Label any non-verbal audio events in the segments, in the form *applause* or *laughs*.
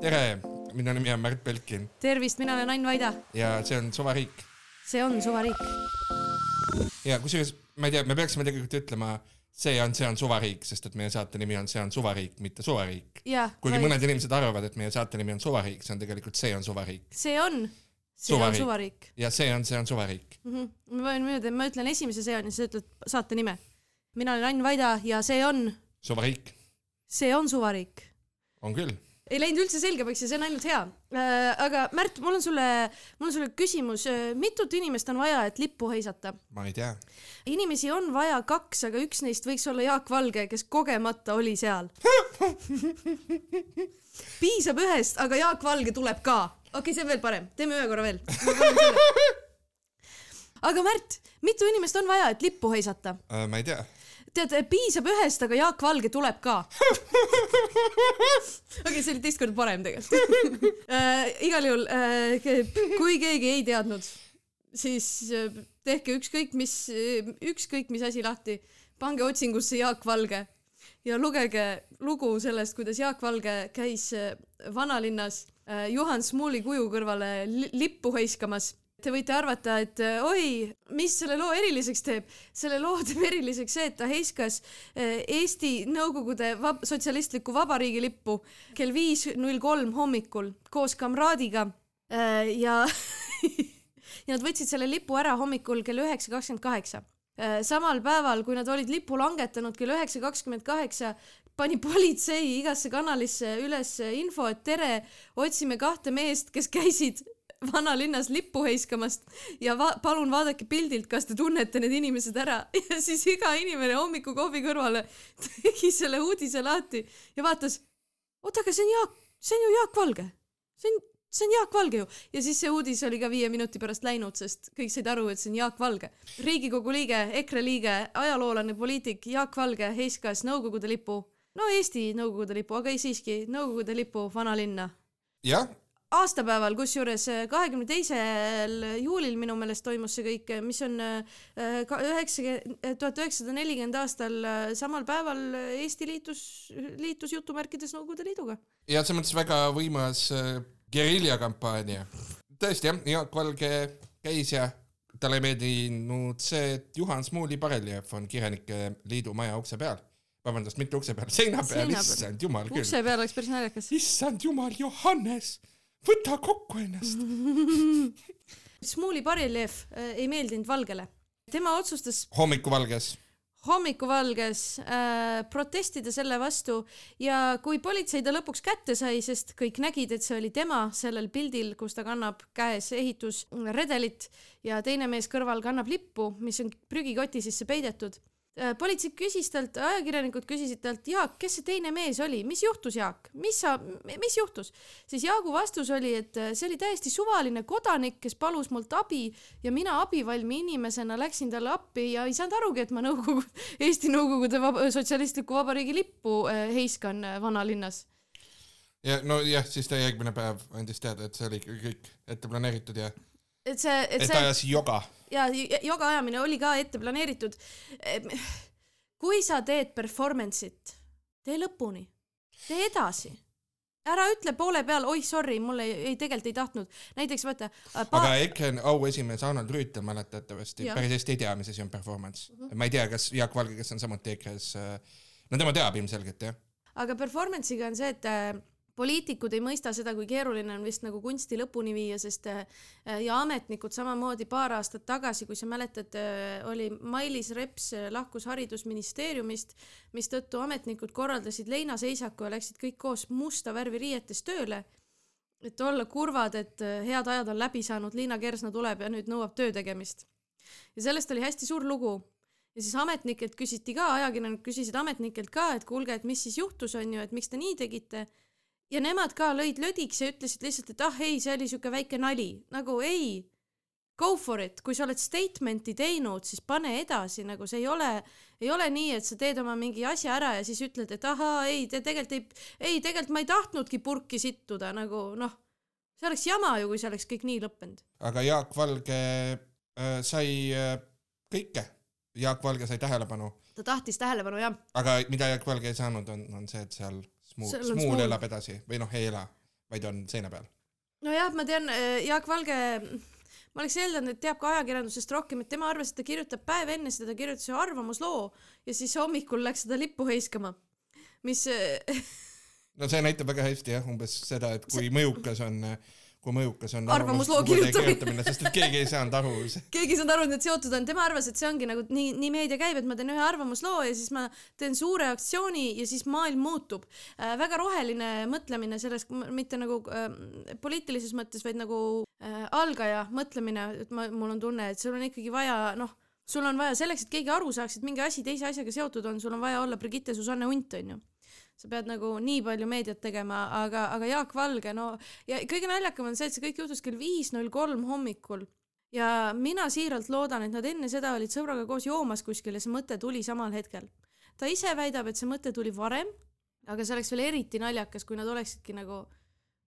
tere, minu nimi on Märt Belkin tervist, mina olen Ain Vaida. ja see on Suvariik see on suvariik. ja kusjuures ma ei tea, me peaksime tegelikult ütlema, see on, see on Suvariik, sest et meie saate nimi on See on Suvariik, mitte Suvariik. kuigi mõned inimesed arvavad, et meie saate nimi on Suvariik, see on tegelikult See on Suvariik see on, see Suvariik. on suvariik ja see on, see on Suvariik. mm. -hmm. ma võin niimoodi, ma ütlen esimese see on ja sa ütled saate nime. mina olen Ain Vaida ja see on, Suvariik see on suvariik. on küll. Ei läinud üldse selgemaks ja see on ainult hea äh,. aga Märt, mul on sulle, mul on sulle küsimus, mitut inimest on vaja, et lippu heisata? ma ei tea. inimesi on vaja kaks, aga üks neist võiks olla Jaak Valge, kes kogemata oli seal. *laughs* piisab ühest, aga Jaak Valge tuleb ka. okei okay,, see on veel parem, teeme ühe korra veel. *laughs* aga Märt, mitu inimest on vaja, et lippu heisata? Äh, ma ei tea. tead, piisab ühest, aga Jaak Valge tuleb ka. *laughs* okei, see oli teist korda parem tegelikult äh,. igal juhul äh,, kui keegi ei teadnud, siis äh, tehke ükskõik mis, ükskõik mis asi lahti, pange otsingusse Jaak Valge ja lugege lugu sellest, kuidas Jaak Valge käis äh, vanalinnas äh, Juhan Smuuli kuju kõrvale li lippu heiskamas Te võite arvata, et äh, oi, mis selle loo eriliseks teeb. selle loo teeb eriliseks see, et ta heiskas äh, Eesti Nõukogude vab Sotsialistliku Vabariigi lippu kell viis null kolm hommikul koos kamraadiga äh, ja *laughs* ja nad võtsid selle lipu ära hommikul kell üheksa kakskümmend kaheksa. samal päeval, kui nad olid lipu langetanud kell üheksa kakskümmend kaheksa, pani politsei igasse kanalisse üles info, et tere, otsime kahte meest, kes käisid vanalinnas lippu heiskamast ja va palun vaadake pildilt, kas te tunnete need inimesed ära. *laughs* Ja siis iga inimene hommikukohvi kõrvale tegi selle uudise lahti ja vaatas, oota, aga see on Jaak, see on ju Jaak Valge, see on, see on Jaak Valge ju. Ja siis see uudis oli ka viie minuti pärast läinud, sest kõik said aru, et see on Jaak Valge. riigikogu liige, EKRE liige, ajaloolane, poliitik Jaak Valge heiskas Nõukogude lipu, no Eesti Nõukogude lipu, aga ei siiski Nõukogude lipu vanalinna. Jah, aastapäeval, kusjuures kahekümne teisel juulil minu meelest toimus see kõik, mis on üheksakümmend, tuhat üheksasada nelikümmend aastal äh, samal päeval Eesti liitus, liitus jutumärkides Nõukogude Liiduga. ja selles mõttes väga võimas äh, geriljakampaania. tõesti jah, Jaak Valge käis ja talle ei meeldinud see, et Juhan Smuuli Bareljev on Kirjanike Liidu maja ukse peal. vabandust, mitte ukse peal, Seina peal. issand jumal küll. ukse peal oleks päris naljakas. issand jumal, Johannes, võta kokku ennast. *laughs* Smuuli bareljeef äh, ei meeldinud Valgele. tema otsustas hommikuvalges. hommikuvalges äh, protestida selle vastu ja kui politsei ta lõpuks kätte sai, sest kõik nägid, et see oli tema sellel pildil, kus ta kannab käes ehitusredelit ja teine mees kõrval kannab lippu, mis on prügikoti sisse peidetud. Politsei küsis talt, ajakirjanikud küsisid talt, Jaak, kes see teine mees oli, mis juhtus, Jaak, mis sa, mis juhtus? siis Jaagu vastus oli, et äh, see oli täiesti suvaline kodanik, kes palus mult abi ja mina abivalmi inimesena läksin talle appi ja ei saanud arugi, et ma Nõukogu, Eesti Nõukogude Vaba, Sotsialistliku Vabariigi lippu äh, heiskan äh, vanalinnas. ja nojah, siis ta järgmine päev andis teada, et see oli kõik ette planeeritud ja et see, et et ta see ajas joga. ja joga ajamine oli ka ette planeeritud. kui sa teed performance'it, tee lõpuni, tee edasi ära ütle poole peal, oih, sorry, mul ei, ei, tegelikult ei tahtnud. näiteks vaata. aga EKRE auesimees Arnold Rüütel mäletatavasti päris hästi ei tea, mis asi on performance mm. -hmm. ma ei tea, kas Jaak Valge, kes on samuti EKRE-s, no tema teab ilmselgelt jah. aga performance'iga on see, et äh, poliitikud ei mõista seda, kui keeruline on vist nagu kunsti lõpuni viia, sest äh, ja ametnikud samamoodi paar aastat tagasi, kui sa mäletad, oli Mailis Reps äh, lahkus haridusministeeriumist, mistõttu ametnikud korraldasid leinaseisaku ja läksid kõik koos musta värvi riietes tööle, et olla kurvad, et äh, head ajad on läbi saanud, Liina Kersna tuleb ja nüüd nõuab töö tegemist. ja sellest oli hästi suur lugu ja siis ametnikelt küsiti ka, ajakirjanikud küsisid ametnikelt ka, et kuulge, et mis siis juhtus, on ju, et miks te nii tegite. Ja nemad ka lõid lödiks ja ütlesid lihtsalt, et ah ei, see oli siuke väike nali, nagu ei, go for it, kui sa oled statement'i teinud, siis pane edasi, nagu see ei ole, ei ole nii, et sa teed oma mingi asja ära ja siis ütled, et ahaa, ei, te tegelikult ei, ei, tegelikult ma ei tahtnudki purki sittuda, nagu noh, see oleks jama ju, kui see oleks kõik nii lõppenud. aga Jaak Valge äh, sai äh, kõike. Jaak Valge sai tähelepanu, ta tahtis tähelepanu jah, aga mida Jaak Valge ei saanud, on, on see, et seal Smuul, Smuul elab edasi või noh, ei ela. vaid on seina peal. nojah, ma tean, Jaak Valge, ma oleks eeldanud, et teab ka ajakirjandusest rohkem, et tema arvas, et ta kirjutab päev enne seda, ta kirjutas ju arvamusloo ja siis hommikul läks seda lippu heiskama. mis, *laughs* no see näitab väga hästi jah, umbes seda, et kui mõjukas on, kui mõjukas on Arvamusloo kirjutamine. sest et keegi ei saanud aru. *laughs* keegi ei saanud aru, et need seotud on, tema arvas, et see ongi nagu nii, nii meedia käib, et ma teen ühe arvamusloo ja siis ma teen suure aktsiooni ja siis maailm muutub äh,. väga roheline mõtlemine selles, mitte nagu äh, poliitilises mõttes, vaid nagu äh, algaja mõtlemine, et ma, mul on tunne, et sul on ikkagi vaja, noh, sul on vaja selleks, et keegi aru saaks, et mingi asi teise asjaga seotud on, sul on vaja olla Brigitte Susanne Unt, onju sa pead nagu nii palju meediat tegema, aga, aga Jaak Valge, no ja kõige naljakam on see, et see kõik juhtus kell viis null kolm hommikul ja mina siiralt loodan, et nad enne seda olid sõbraga koos joomas kuskil ja see mõte tuli samal hetkel. ta ise väidab, et see mõte tuli varem, aga see oleks veel eriti naljakas, kui nad oleksidki nagu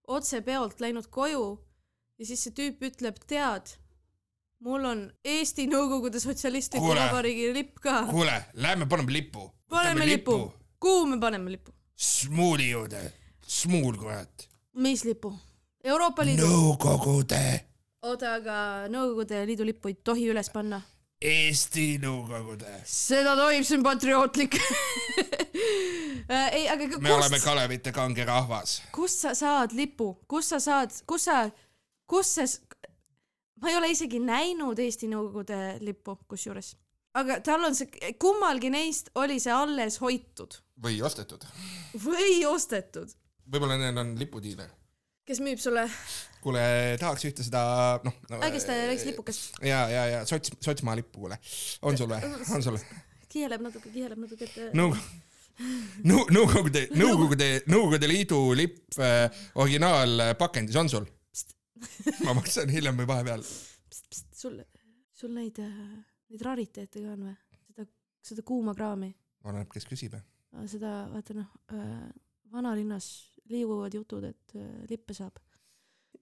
otse peolt läinud koju ja siis see tüüp ütleb, tead, mul on Eesti Nõukogude Sotsialistliku. Vabariigi lipp ka. kuule, lähme paneme lipu. paneme lipu. kuhu me paneme lipu? Smuuli juurde, smuul kurat. mis lipu? Euroopa Liidu. Nõukogude, oota, aga Nõukogude Liidu lippu ei tohi üles panna. Eesti Nõukogude. seda tohib, see on patriootlik. *laughs* ei, aga me oleme kust, Kalevite kange rahvas. kust sa saad lipu, kust sa saad, kus sa, kus see, ma ei ole isegi näinud Eesti Nõukogude lippu, kusjuures. Aga tal on see, kummalgi neist oli see alles hoitud või ostetud. või ostetud. võib-olla neil on lipudiiler. kes müüb sulle, kuule, tahaks ühte seda, noh no,. väikest, väikest lipukest, ja, ja, ja sots, sotsmaa lippu, kuule. on sul või? on sul? kiheleb natuke, kiheleb natuke, et Nõu-, Nõu-, Nõukogude, Nõukogude, Nõukogude Liidu lipp äh, originaalpakendis on sul? ma maksan hiljem või vahepeal. sul, sul neid, neid rariteete ka on või? seda, seda kuuma kraami, oleneb, kes küsib. seda vaata noh äh,, vanalinnas liiguvad jutud, et äh, lippe saab.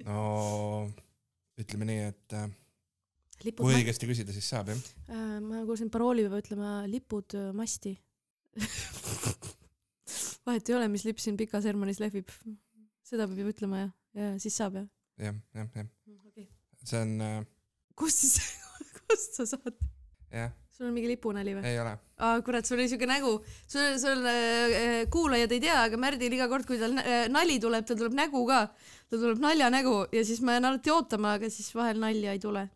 no ütleme nii, et äh, lipud kui õigesti küsida, siis saab jah. äh,, ma kuulsin parooli peab ütlema lipud äh, masti. *laughs* vahet ei ole, mis lipp siin Pikas Hermannis lehvib. seda peab ju ütlema ja, ja siis saab jah jah, jah, jah. okay.. see on äh,, kust siis, *laughs* kust sa saad? jah, sul on mingi lipunali või? ei ole. aa, kurat, sul oli siuke nägu, sul, sul äh, kuulajad ei tea, aga Märdil iga kord, kui tal äh, nali tuleb, tal tuleb nägu ka. tal tuleb naljanägu ja siis ma jään alati ootama, aga siis vahel nalja ei tule.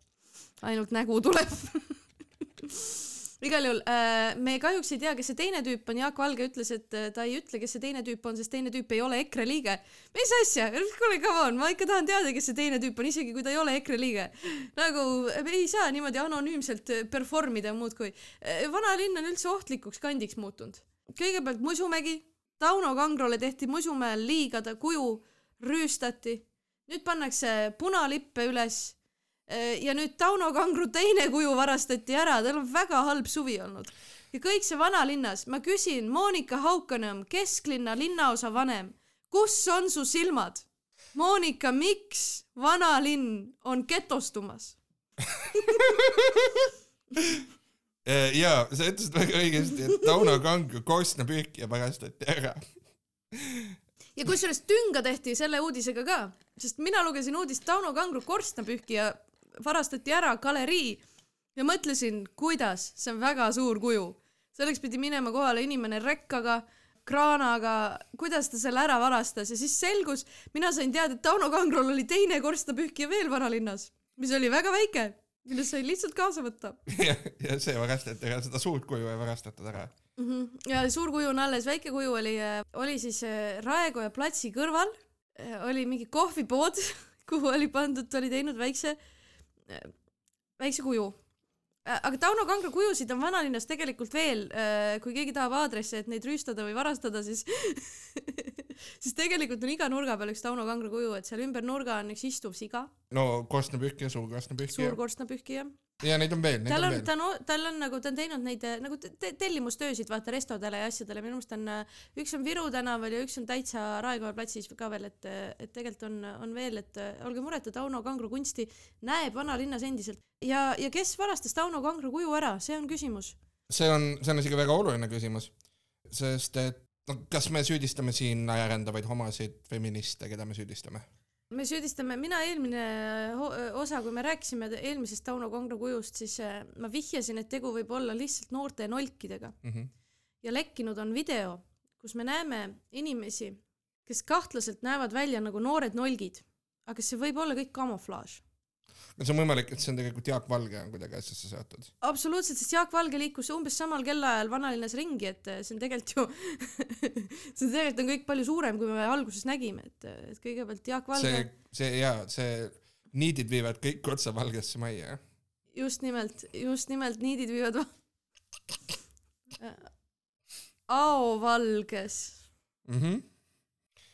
ainult nägu tuleb. *laughs* igal juhul äh, me kahjuks ei tea, kes see teine tüüp on, Jaak Valge ütles, et äh, ta ei ütle, kes see teine tüüp on, sest teine tüüp ei ole EKRE liige. mis asja, kuule come on, ma ikka tahan teada, kes see teine tüüp on, isegi kui ta ei ole EKRE liige. nagu me ei saa niimoodi anonüümselt äh, perform ida muudkui. vanalinn on üldse ohtlikuks kandiks muutunud. kõigepealt Musumägi, Tauno Kangrole tehti Musumäel liiga, ta kuju rüüstati, nüüd pannakse punalippe üles ja nüüd Tauno Kangro teine kuju varastati ära, tal on väga halb suvi olnud. ja kõik see vanalinnas, ma küsin, Monika Haukanõmm, kesklinna linnaosa vanem, kus on su silmad? Monika, miks vanalinn on getostumas? *laughs* ja sa ütlesid väga õigesti, et Tauno Kang korstnapüükija varastati ära. ja kusjuures tünga tehti selle uudisega ka, sest mina lugesin uudist Tauno Kangro korstnapühkija varastati ära galerii ja mõtlesin, kuidas, see on väga suur kuju. selleks pidi minema kohale inimene rekkaga, kraanaga, kuidas ta selle ära varastas ja siis selgus, mina sain teada, et Tauno Kangrol oli teine korstnapühkija veel vanalinnas, mis oli väga väike, millest sai lihtsalt kaasa võtta *laughs* ja, ja see varastati ära, seda suurt kuju ei varastatud ära. mm. -hmm. ja suur kuju on alles, väike kuju oli, oli siis äh, Raekoja platsi kõrval, oli mingi kohvipood, *laughs* kuhu oli pandud, oli teinud väikse, väikse kuju. aga Tauno Kangro kujusid on vanalinnas tegelikult veel, kui keegi tahab aadresse, et neid rüüstada või varastada, siis *laughs* siis tegelikult on iga nurga peal üks Tauno Kangro kuju, et seal ümber nurga on üks istuv siga, no korstnapüükija, suur suur korstnapüükija. korstnapühkija ja neid on veel, tal on ta on, tal on nagu, ta on teinud neid äh, nagu te- te- tellimustöösid vaata restodele ja asjadele, minu meelest on, üks on Viru tänaval ja üks on täitsa Raekoja platsis ka veel, et, et tegelikult on, on veel, et olge muretu, Tauno Kangro kunsti näeb vanalinnas endiselt ja, ja kes varastas Tauno Kangro kuju ära, see on küsimus. see on, see on isegi väga oluline küsimus, sest et no kas me süüdistame siin naerändavaid homosid, feministe, keda me süüdistame? Me süüdistame, mina eelmine osa, kui me rääkisime eelmisest Tauno Kongro kujust, siis äh, ma vihjasin, et tegu võib olla lihtsalt noorte nolkidega mm. -hmm. ja lekkinud on video, kus me näeme inimesi, kes kahtlaselt näevad välja nagu noored nolgid, aga see võib olla kõik kamuflaaž kas on võimalik, et see on tegelikult Jaak Valge on kuidagi asjasse seotud? absoluutselt, sest Jaak Valge liikus umbes samal kellaajal vanalinnas ringi, et eh, see on tegelikult ju *laughs* see tegelikult on kõik palju suurem, kui me alguses nägime, et, et kõigepealt Jaak Valge. see, see jaa, see niidid viivad kõik otse Valgesse majja, jah? just nimelt, just nimelt niidid viivad Ao *laughs* Valges mm. -hmm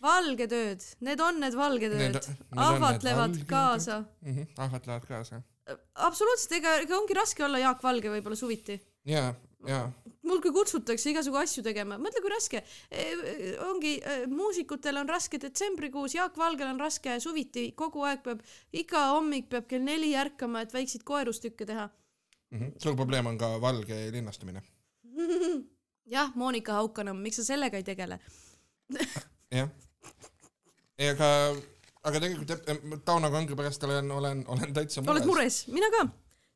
valgetööd, need on need valgetööd, ahvatlevad kaasa mm. -hmm, ahvatlevad kaasa. absoluutselt, ega, ega ongi raske olla Jaak Valge võib-olla suviti. jaa, jaa. mul kui kutsutakse igasugu asju tegema, mõtle kui raske e,. ongi, e, muusikutel on raske detsembrikuus, Jaak Valgel on raske suviti, kogu aeg peab, iga hommik peab kell neli ärkama, et väikseid koerustükke teha mm. -hmm. suur probleem on ka valge linnastumine *laughs* jah, Monika Haukanõmm, miks sa sellega ei tegele jah ega, aga tegelikult Tauno Kangri pärast olen, olen, olen täitsa mures. oled mures, mina ka.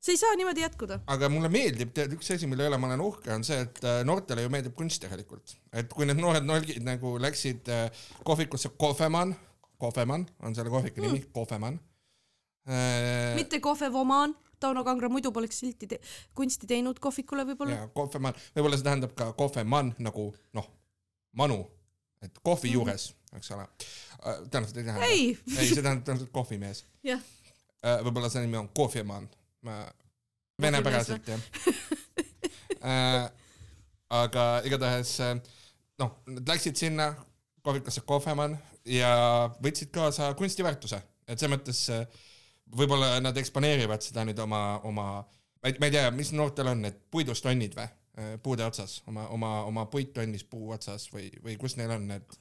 see ei saa niimoodi jätkuda. aga mulle meeldib, tead, üks asi, mille üle ma olen uhke, on see, et äh, noortele ju meeldib kunst tegelikult. et kui need noored nolgid nagu läksid äh, kohvikusse Kohvemann, Kohvemann on selle kohviku nimi mm., Kohvemann äh,. mitte Kohvevoman Tauno Kangro muidu poleks silti te kunsti teinud kohvikule võib-olla. jaa, kohvemann, võib-olla see tähendab ka kohvemann nagu noh, manu, et kohvi mm. juures, eks ole tõenäoliselt ei tähenda. ei, ei, see tähendab tõenäoliselt kohvimees. jah. Äh, võib-olla see nimi on Kohvimann. venepäraselt jah äh, aga igatahes äh, noh, nad läksid sinna kohvikusse Kohvemann ja võtsid kaasa kunstiväärtuse, et selles mõttes võib-olla nad eksponeerivad seda nüüd oma, oma, ma ei, ma ei tea, mis noortel on need puidust tonnid või? Puude otsas, oma, oma, oma puittonnis puu otsas või, või kus neil on need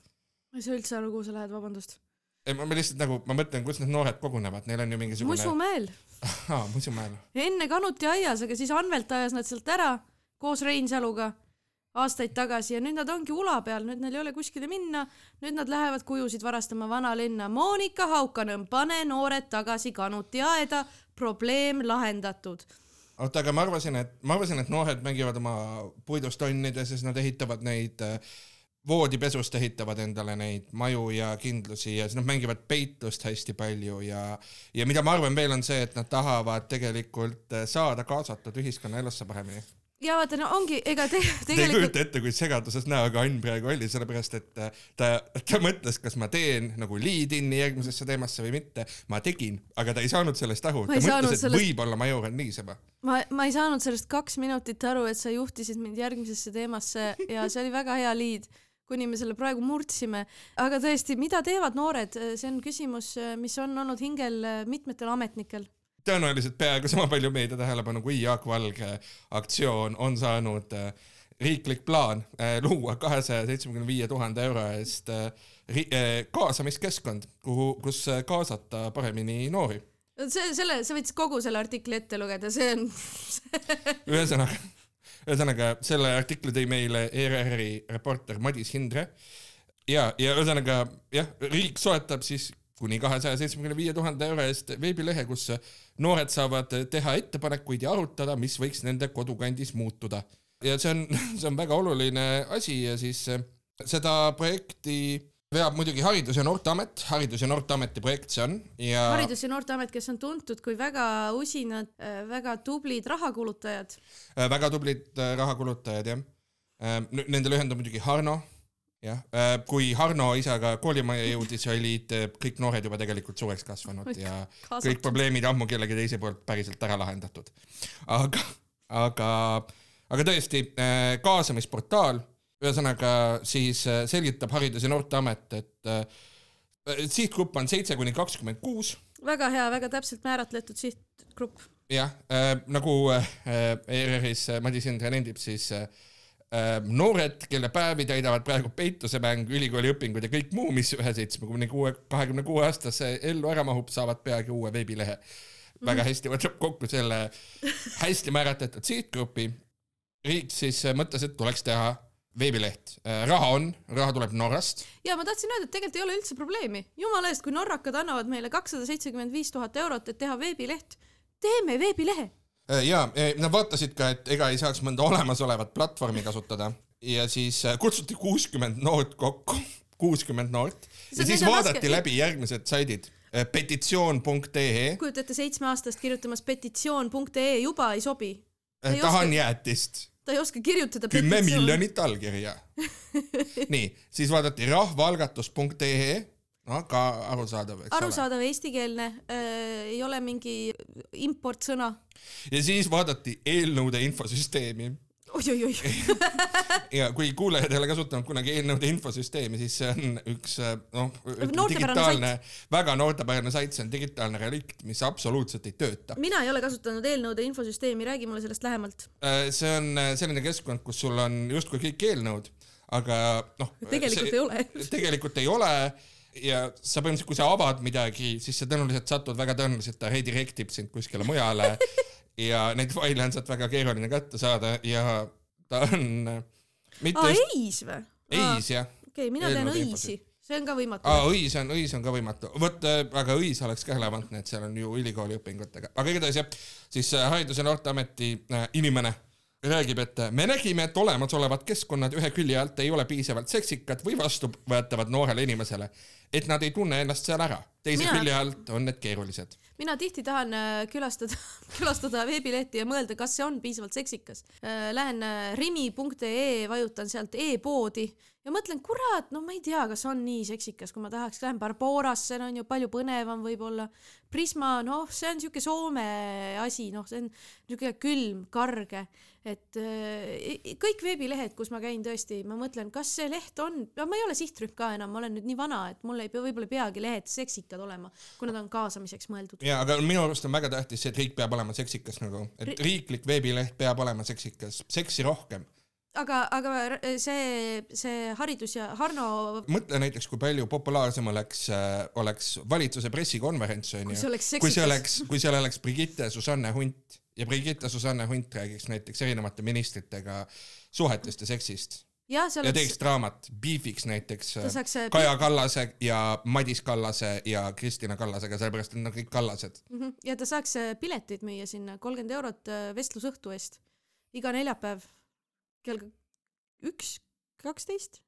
ma ei saa üldse aru, kuhu sa lähed, vabandust. ei, ma lihtsalt nagu, ma mõtlen, kus need noored kogunevad, neil on ju mingisugune Musumäel *laughs* aa, Musumäel. enne Kanuti aias, aga siis Anvelt ajas nad sealt ära koos Reinsaluga aastaid tagasi. Ja nüüd nad ongi ula peal, nüüd neil ei ole kuskile minna, nüüd nad lähevad kujusid varastama vanalinna. Monika Haukanõmm, pane noored tagasi Kanuti aeda, probleem lahendatud oota, aga ma arvasin, et ma arvasin, et noored mängivad oma puidust tonnides ja siis nad ehitavad neid äh, voodipesust ehitavad endale neid maju ja kindlusi ja siis nad mängivad peitlust hästi palju ja, ja mida ma arvan veel on see, et nad tahavad tegelikult äh, saada kaasatud ühiskonnaelusse paremini ja vaata, no ongi, ega te, tegelikult. *laughs* Te ei kujuta ette, kui segaduses näoga Ann praegu oli, sellepärast et äh, ta, ta mõtles, kas ma teen nagu lead-in'i järgmisesse teemasse või mitte. ma tegin, aga ta ei saanud sellest aru. ta mõtles, et sellest... võib-olla ma jõuan niisama. ma, ma ei saanud sellest kaks minutit aru, et sa juhtisid mind järgmisesse teemasse *laughs* ja see oli väga hea lead kuni me selle praegu murdsime. aga tõesti, mida teevad noored, see on küsimus, mis on olnud hingel mitmetel ametnikel tõenäoliselt peaaegu sama palju meedia tähelepanu kui Jaak Valge aktsioon on saanud äh, riiklik plaan äh, luua kahesaja seitsmekümne viie tuhande euro eest äh, kaasamiskeskkond, kuhu, kus kaasata paremini noori. see, selle, sa võid kogu selle artikli ette lugeda, see on *laughs* ühesõnaga ühesõnaga selle artikli tõi meile ERR-i reporter Madis Hindre ja, ja ühesõnaga jah, riik soetab siis kuni kahesaja seitsmekümne viie tuhande euro eest veebilehe, kus noored saavad teha ettepanekuid ja arutada, mis võiks nende kodukandis muutuda. ja see on, *laughs* see on väga oluline asi ja siis seda projekti veab muidugi Haridus- ja Noorteamet, Haridus- ja Noorteameti projekt see on ja Haridus- ja Noorteamet, kes on tuntud kui väga usinad, äh, väga tublid rahakulutajad. Äh, väga tublid rahakulutajad, jah. Nende lühend on muidugi Harno, jah. kui Harno isaga koolimajja jõudis, olid kõik noored juba tegelikult suureks kasvanud ja kõik probleemid ammu kellegi teise poolt päriselt ära lahendatud. aga, aga, aga tõesti, kaasamisportaal ühesõnaga siis äh, selgitab Haridus- ja Noorteamet, et äh, sihtgrupp on seitse kuni kakskümmend kuus. väga hea, väga täpselt määratletud sihtgrupp. jah äh,, nagu äh, ERR-is Madis Indre nendib, siis äh, noored, kelle päevi täidavad praegu peitusemäng, ülikooli õpingud ja kõik muu, mis ühe seitsmekümne kuue, kahekümne kuue aastase ellu ära mahub, saavad peagi uue veebilehe. väga hästi võtab kokku selle hästi määratletud sihtgrupi. riik siis mõtles, et tuleks teha veebileht, raha on, raha tuleb Norrast, ja ma tahtsin öelda, et tegelikult ei ole üldse probleemi, jumala eest, kui norrakad annavad meile kakssada seitsekümmend viis tuhat eurot, et teha veebileht, teeme veebilehe. Ja eh, nad vaatasid ka, et ega ei saaks mõnda *laughs* olemasolevat platvormi kasutada. Ja siis eh, kutsuti kuuskümmend noort kokku, *laughs* kuuskümmend noort. Ja siis vaadati raske- läbi järgmised saidid, petitsioon.ee, kujutate seitsmeaastast kirjutamas petitsioon.ee juba ei sobi. tahan oska- jäätist, ta ei oska kirjutada kümme. miljonit allkirja. *laughs* nii, siis vaadati rahvaalgatus.ee, no ka arusaadav, eks ole. arusaadav eestikeelne äh,, ei ole mingi importsõna. ja siis vaadati eelnõude infosüsteemi oi-oi-oi, *laughs* ja kui kuulajad ei ole kasutanud kunagi eelnõude infosüsteemi, siis see on üks äh, noh, digitaalne, väga noortepärane sait, see on digitaalne relikt, mis absoluutselt ei tööta. mina ei ole kasutanud eelnõude infosüsteemi, räägi mulle sellest lähemalt. see on äh, selline keskkond, kus sul on justkui kõik eelnõud, aga noh. tegelikult ei ole. tegelikult ei ole ja sa põhimõtteliselt, kui sa avad midagi, siis sa tõenäoliselt satud väga tõenäoliselt, ta redirectib sind kuskile mujale *laughs* ja neid faile on sealt väga keeruline kätte saada ja ta on äh, mitte aa, just eis või? eis jah. okei, mina teen Eelnõude õisi, see on ka võimatu aa, õis on, õis on ka võimatu. vot, aga õis oleks ka relevantne, et seal on ju ülikooli õpingutega, aga igatahes jah, siis äh, Haridus- ja Noorteameti äh, inimene räägib, et äh, me nägime, et olemasolevad keskkonnad ühe külje alt ei ole piisavalt seksikad või vastuvõetavad noorele inimesele, et nad ei tunne ennast seal ära. teise Mina- külje alt on need keerulised. mina tihti tahan äh, külastada, *laughs* külastada veebilehti ja mõelda, kas see on piisavalt seksikas. Lähen äh, rimi.ee, vajutan sealt e-poodi ja mõtlen, kurat, no ma ei tea, kas on nii seksikas, kui ma tahaks, lähen Barborasse, no on ju palju põnevam võib-olla. Prisma, noh, see on siuke Soome asi, noh, see on niuke külm, karge, et äh, kõik veebilehed, kus ma käin tõesti, ma mõtlen, kas see leht on, ma ei ole sihtrühm ka enam, ma olen nüüd nii vana, et mul ei pea, võib-olla ei peagi lehed seksikad olema, kui nad on kaasamiseks mõeldud. ja aga minu arust on väga tähtis see, et riik peab olema seksikas nagu, et riiklik veebileht peab olema seksikas, seksi rohkem. aga, aga see, see haridus ja Harno, mõtle näiteks, kui palju populaarsem oleks äh,, oleks valitsuse pressikonverents onju kui see oleks kui seal oleks Brigitte Susanne Hunt. Ja Brigitte Susanne Hunt räägiks näiteks erinevate ministritega suhetest ja seksist. Ja teeks oleks, draamat, beefiks näiteks saaks äh, Kaja Kallase ja Madis Kallase ja Kristina Kallasega, sellepärast et nad on kõik Kallased. Mhm. ja ta saaks äh, pileteid müüa sinna, kolmkümmend eurot vestlusõhtu eest. Iga neljapäev kell üks kaksteist.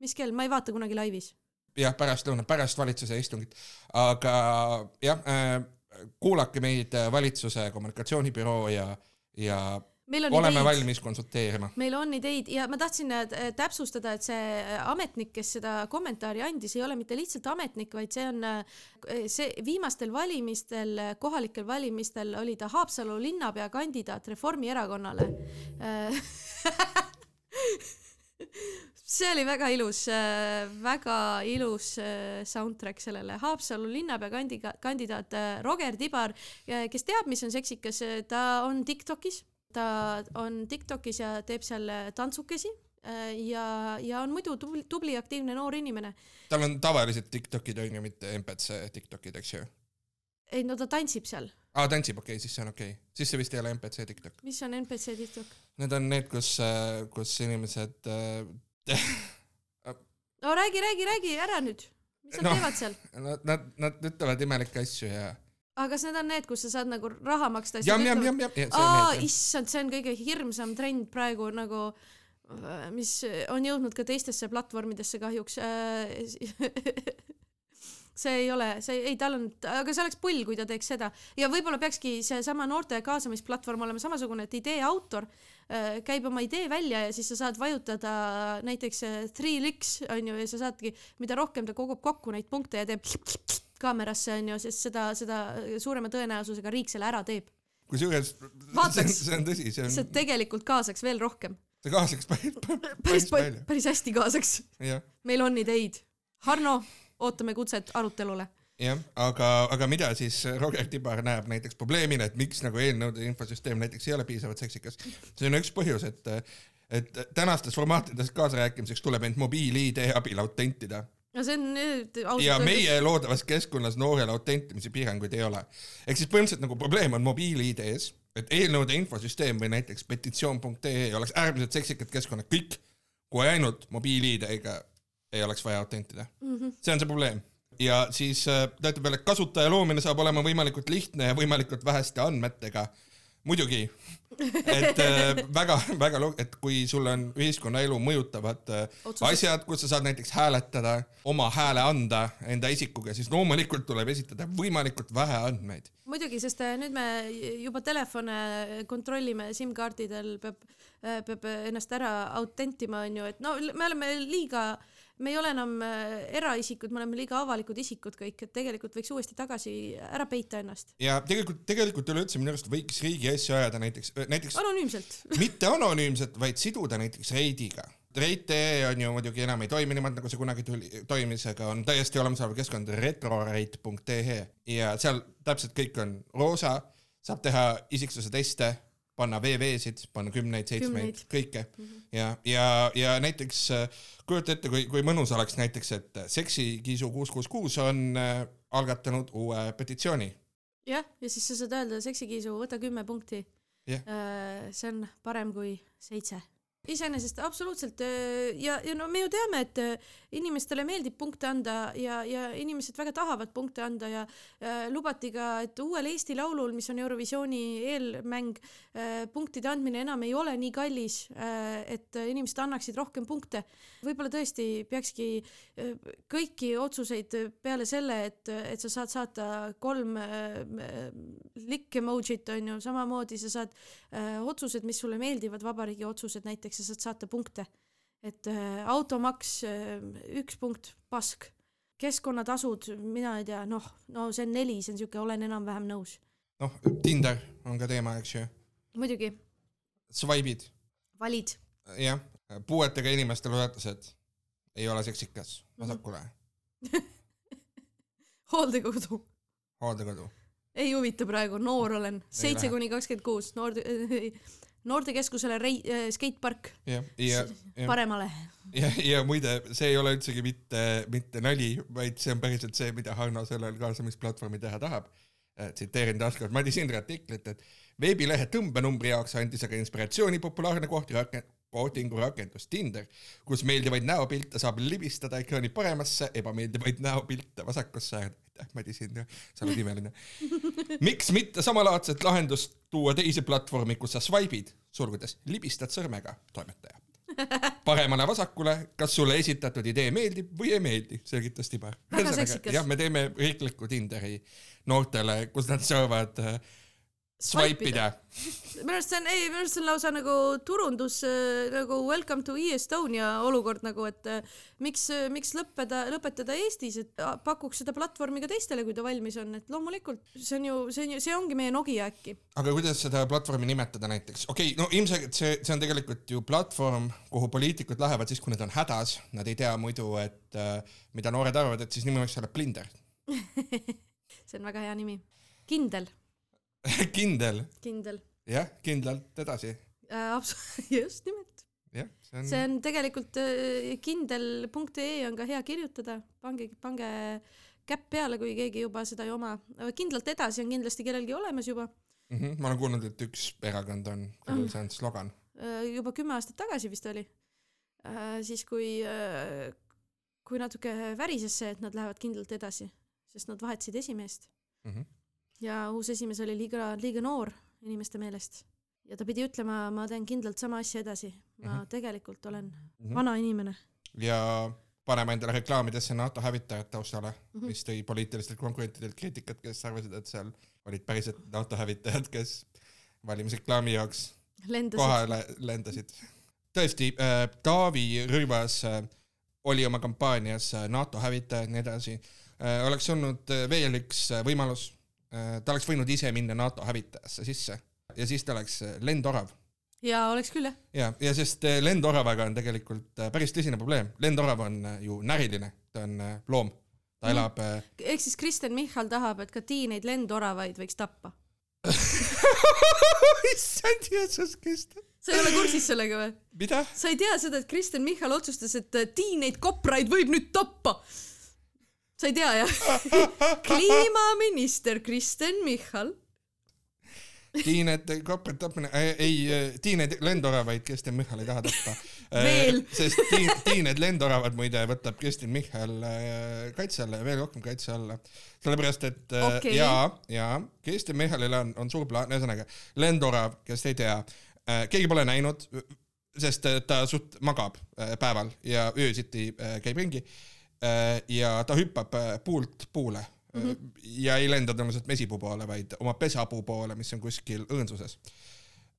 mis kell, ma ei vaata kunagi laivis. jah, pärastlõunal, pärast valitsuse istungit, aga jah äh,, kuulake meid äh, valitsuse kommunikatsioonibüroo ja, ja meil on oleme ideid, valmis konsulteerima. meil on ideid ja ma tahtsin äh, täpsustada, et see äh, ametnik, kes seda kommentaari andis, ei ole mitte lihtsalt ametnik, vaid see on see viimastel valimistel, kohalikel valimistel oli ta Haapsalu linnapea kandidaat Reformierakonnale. *laughs* *laughs* see oli väga ilus, väga ilus äh, soundtrack sellele Haapsalu linnapea kandi-, kandidaat äh, Roger Tibar, kes teab, mis on seksikas, ta on Tiktokis, ta on Tiktokis ja teeb seal äh, tantsukesi äh, ja, ja on muidu tubli, tubli aktiivne noor inimene. tal on tavalised Tiktokid onju, mitte MPC Tiktokid, eks ju. ei no ta tantsib seal, aa, tantsib, okei okay,, siis see on okei okay.. siis see vist ei ole MPC Tiktok. mis on NPC Tiktok? Need on need, kus, kus inimesed äh, *laughs* no räägi, räägi, räägi ära nüüd, mis nad no. teevad seal? nad, nad, nad ütlevad imelikke asju ja aga kas need on need, kus sa saad nagu raha maksta? aa, issand, see on kõige hirmsam trend praegu nagu, mis on jõudnud ka teistesse platvormidesse kahjuks. *laughs* see ei ole, see ei, tal on, aga see oleks pull, kui ta teeks seda ja võib-olla peakski seesama noorte kaasamisplatvorm olema samasugune, et idee autor äh, käib oma idee välja ja siis sa saad vajutada näiteks äh, three licks onju ja sa saadki, mida rohkem ta kogub kokku neid punkte ja teeb kaamerasse onju, sest seda, seda suurema tõenäosusega riik selle ära teeb. kusjuures see on, see on tõsi, see see on, tegelikult kaasaks veel rohkem. see kaasaks päris, päris päris, palju. päris hästi kaasaks. meil on ideid. Harno, ootame kutset arutelule. jah, aga, aga mida siis Roger Tibar näeb näiteks probleemina, et miks nagu eelnõude infosüsteem näiteks ei ole piisavalt seksikas. see on üks põhjus, et, et tänastes formaatides kaasarääkimiseks tuleb end mobiil-ID abil autentida no see on nüüd ausalt ja meie loodavas keskkonnas noorele autentimise piiranguid ei ole. ehk siis põhimõtteliselt nagu probleem on mobiil-ID-s, et eelnõude infosüsteem või näiteks petitsioon.ee oleks äärmiselt seksikad keskkonnad, kõik kui ainult mobiil-ID-ga ei oleks vaja autentida mm. -hmm. see on see probleem ja siis äh, ta ütleb veel, et kasutaja loomine saab olema võimalikult lihtne ja võimalikult väheste andmetega. muidugi, *laughs* et väga-väga, et kui sul on ühiskonnaelu mõjutavad äh, Otsused. asjad, kus sa saad näiteks hääletada, oma hääle anda enda isikuga, siis loomulikult tuleb esitada võimalikult vähe andmeid. muidugi, sest äh, nüüd me juba telefone kontrollime SIM-kaardidel, peab, peab ennast ära autentima, onju, et no me oleme liiga äh, me ei ole enam äh, eraisikud, me oleme liiga avalikud isikud kõik, et tegelikult võiks uuesti tagasi ära peita ennast. ja tegelikult, tegelikult üleüldse minu arust võiks riigi asju ajada näiteks, äh, näiteks anonüümselt *laughs* mitte anonüümselt, vaid siduda näiteks reidiga. Reit.ee on ju muidugi enam ei toimi niimoodi, nagu see kunagi tuli, toimis, aga on täiesti olemasolev keskkond retroreit.ee ja seal täpselt kõik on roosa, saab teha isiksuse teste panna VV-sid, panna kümneid, seitsmeid, kõike. Mm -hmm. ja, ja, ja näiteks äh, kujuta ette, kui, kui mõnus oleks näiteks, et seksikiisu kuus, kuus, kuus on äh, algatanud uue petitsiooni. jah, ja siis sa saad öelda seksikiisu, võta kümme punkti. Yeah.. Äh, see on parem kui seitse iseenesest absoluutselt ja, ja no me ju teame, et inimestele meeldib punkte anda ja, ja inimesed väga tahavad punkte anda ja äh, lubati ka, et uuel Eesti Laulul, mis on Eurovisiooni eelmäng äh,, punktide andmine enam ei ole nii kallis äh,, et inimesed annaksid rohkem punkte. võib-olla tõesti peakski äh, kõiki otsuseid peale selle, et, et sa saad saata kolm äh, likk emojit on ju, samamoodi sa saad äh, otsused, mis sulle meeldivad, vabariigi otsused näiteks, sa saad saata punkte et äh, automaks äh, üks punkt, pask. keskkonnatasud, mina ei tea, noh, no see on neli, see on siuke, olen enam-vähem nõus. noh, Tinder on ka teema, eks ju. muidugi. Swipe'id. valid. jah, puuetega inimeste toetused ei ole seksikas, vasakule *laughs* hooldekodu. hooldekodu. Ei huvita praegu, noor olen, seitse kuni kakskümmend kuus, noor noortekeskusele rei- äh,, skatepark. paremale. ja, ja muide, see ei ole üldsegi mitte, mitte nali, vaid see on päriselt see, mida Hanno sellel kaasamisplatvormil teha tahab. Äh, tsiteerin taaskord Madis Indre artiklit, et veebilehe tõmbenumbri jaoks andis aga inspiratsiooni populaarne kohti rakend-, kohtingu rakendus Tinder, kus meeldivaid näopilte saab libistada ekraani paremasse, ebameeldivaid näopilte vasakusse aitäh, Madis Indre, sa oled imeline. *laughs* miks mitte samalaadset lahendust tuua teise platvormi, kus sa swipe'id, sulgudes, libistad sõrmega, toimetaja. *laughs* paremale vasakule, kas sulle esitatud idee meeldib või ei meeldi, selgitas Tibar. jah, me teeme riikliku Tinderi noortele, kus nad saavad äh, swipe ida. *laughs* minu arust see on, ei, minu arust see on lausa nagu turundus äh, nagu welcome to e-Estonia olukord nagu, et äh, miks, äh, miks lõppeda, lõpetada Eestis, et pakuks seda platvormi ka teistele, kui ta valmis on, et loomulikult see on ju, see on ju, see ongi meie Nokia äkki. aga kuidas seda platvormi nimetada näiteks, okei okay,, no ilmselgelt see, see on tegelikult ju platvorm, kuhu poliitikud lähevad siis, kui nad on hädas, nad ei tea muidu, et mida noored arvavad, et siis nimi võiks olla Blinder *laughs* see on väga hea nimi. kindel *laughs* kindel. kindel. jah, kindlalt edasi äh,. *laughs* just nimelt. jah, see on. see on tegelikult äh, kindel.ee on ka hea kirjutada, pange, pange käpp peale, kui keegi juba seda ei oma. kindlalt edasi on kindlasti kellelgi olemas juba mm. -hmm. ma olen kuulnud, et üks erakond on, kellel see on slogan äh,. juba kümme aastat tagasi vist oli äh,. siis kui kui natuke värises see, et nad lähevad kindlalt edasi, sest nad vahetasid esimeest mm. -hmm ja uus esimees oli liiga, liiga noor inimeste meelest ja ta pidi ütlema, ma teen kindlalt sama asja edasi, ma mm -hmm. tegelikult olen mm -hmm. vana inimene. ja paneme endale reklaamidesse NATO hävitajad taustale mm, -hmm. mis tõi poliitilistelt konkurentidelt kriitikat, kes arvasid, et seal olid päriselt NATO hävitajad, kes valimisreklaami jaoks lendasid. kohale lendasid. tõesti äh,, Taavi Rõivas äh, oli oma kampaanias äh, NATO hävitajad ja nii edasi äh,. oleks olnud äh, veel üks äh, võimalus ta oleks võinud ise minna NATO hävitajasse sisse ja siis ta oleks äh, lendorav. ja oleks küll jah. ja, ja sest äh, lendoravaga on tegelikult päris tõsine probleem, lendorav on ju näriline, ta on loom, ta mm. elab ehk siis Kristen Michal tahab, et ka tiineid lendoravaid võiks tappa *laughs* issand Jeesus Kristus sa ei ole kursis sellega või? sa ei tea seda, et Kristen Michal otsustas, et tiineid kopraid võib nüüd tappa sa ei tea jah *laughs* kliimaminister Kristen Michal Tiinet, koprat tapmine äh,, ei, Tiinet lendoravaid Kristen Michal ei taha tappa *laughs* Veel. sest tiin, Tiined lendoravad muide võtab Kristen Michal äh, kaitse alla ja veel rohkem kaitse alla. sellepärast, et äh, Okei. ja, ja Kristen Michalil on, on suur plaan, ühesõnaga lendorav, kes ei tea äh,, keegi pole näinud, sest äh, ta suht magab äh, päeval ja öösiti äh, käib ringi äh, ja ta hüppab äh, puult puule mm -hmm. ja ei lenda tõenäoliselt mesipuu poole, vaid oma pesapuu poole, mis on kuskil õõnsuses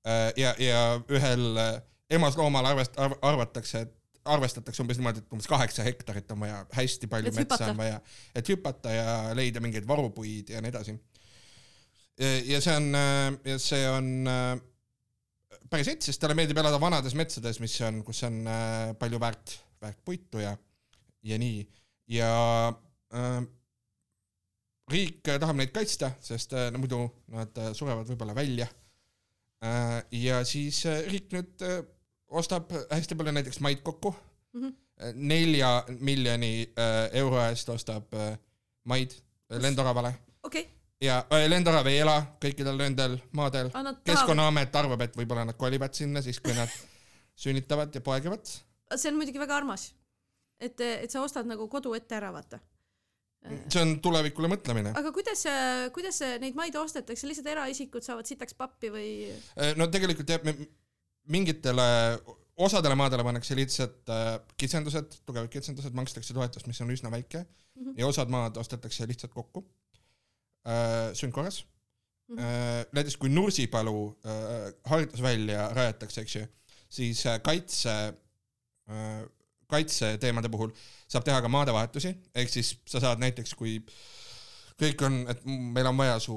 äh, ja, ja ühel äh, emasloomal arvest- arv, arvatakse, et arvestatakse umbes niimoodi, et umbes kaheksa hektarit on vaja, hästi palju Et metsa hüpata. on vaja, et hüpata ja leida mingeid varupuid ja nii edasi. ja see on, ja see on äh, päris hea, sest talle meeldib elada vanades metsades, mis on, kus on äh, palju väärt, väärt puitu ja, ja nii. Ja äh, riik tahab neid kaitsta, sest äh, no muidu nad äh, surevad võib-olla välja. Äh, ja siis äh, riik nüüd äh, ostab hästi palju näiteks maid kokku. Mhm. äh, nelja miljoni äh, euro eest ostab äh, maid lendoravale. Okei, ja äh, lendorav ei ela kõikidel nendel maadel. Tahavad, keskkonnaamet arvab et võib-olla nad kolivad sinna siis kui nad *laughs* sünnitavad ja poegivad. See on muidugi väga armas. et, et sa ostad nagu kodu ette ära, vaata. see on tulevikule mõtlemine aga kuidas, kuidas neid maid ostetakse, lihtsalt eraisikud saavad sitaks pappi või? Äh, no tegelikult jah, mingitele osadele maadele pannakse lihtsalt äh, kitsendused, tugevad kitsendused, makstakse toetust, mis on üsna väike mm. -hmm. ja osad maad ostetakse lihtsalt kokku äh, sundkorras mm. -hmm. Äh, näiteks kui Nursipalu äh, harjutusvälja rajatakse, eks ju, siis äh, kaitse äh, kaitseteemade puhul saab teha ka maadevahetusi, ehk siis sa saad näiteks, kui kõik on, et meil on vaja su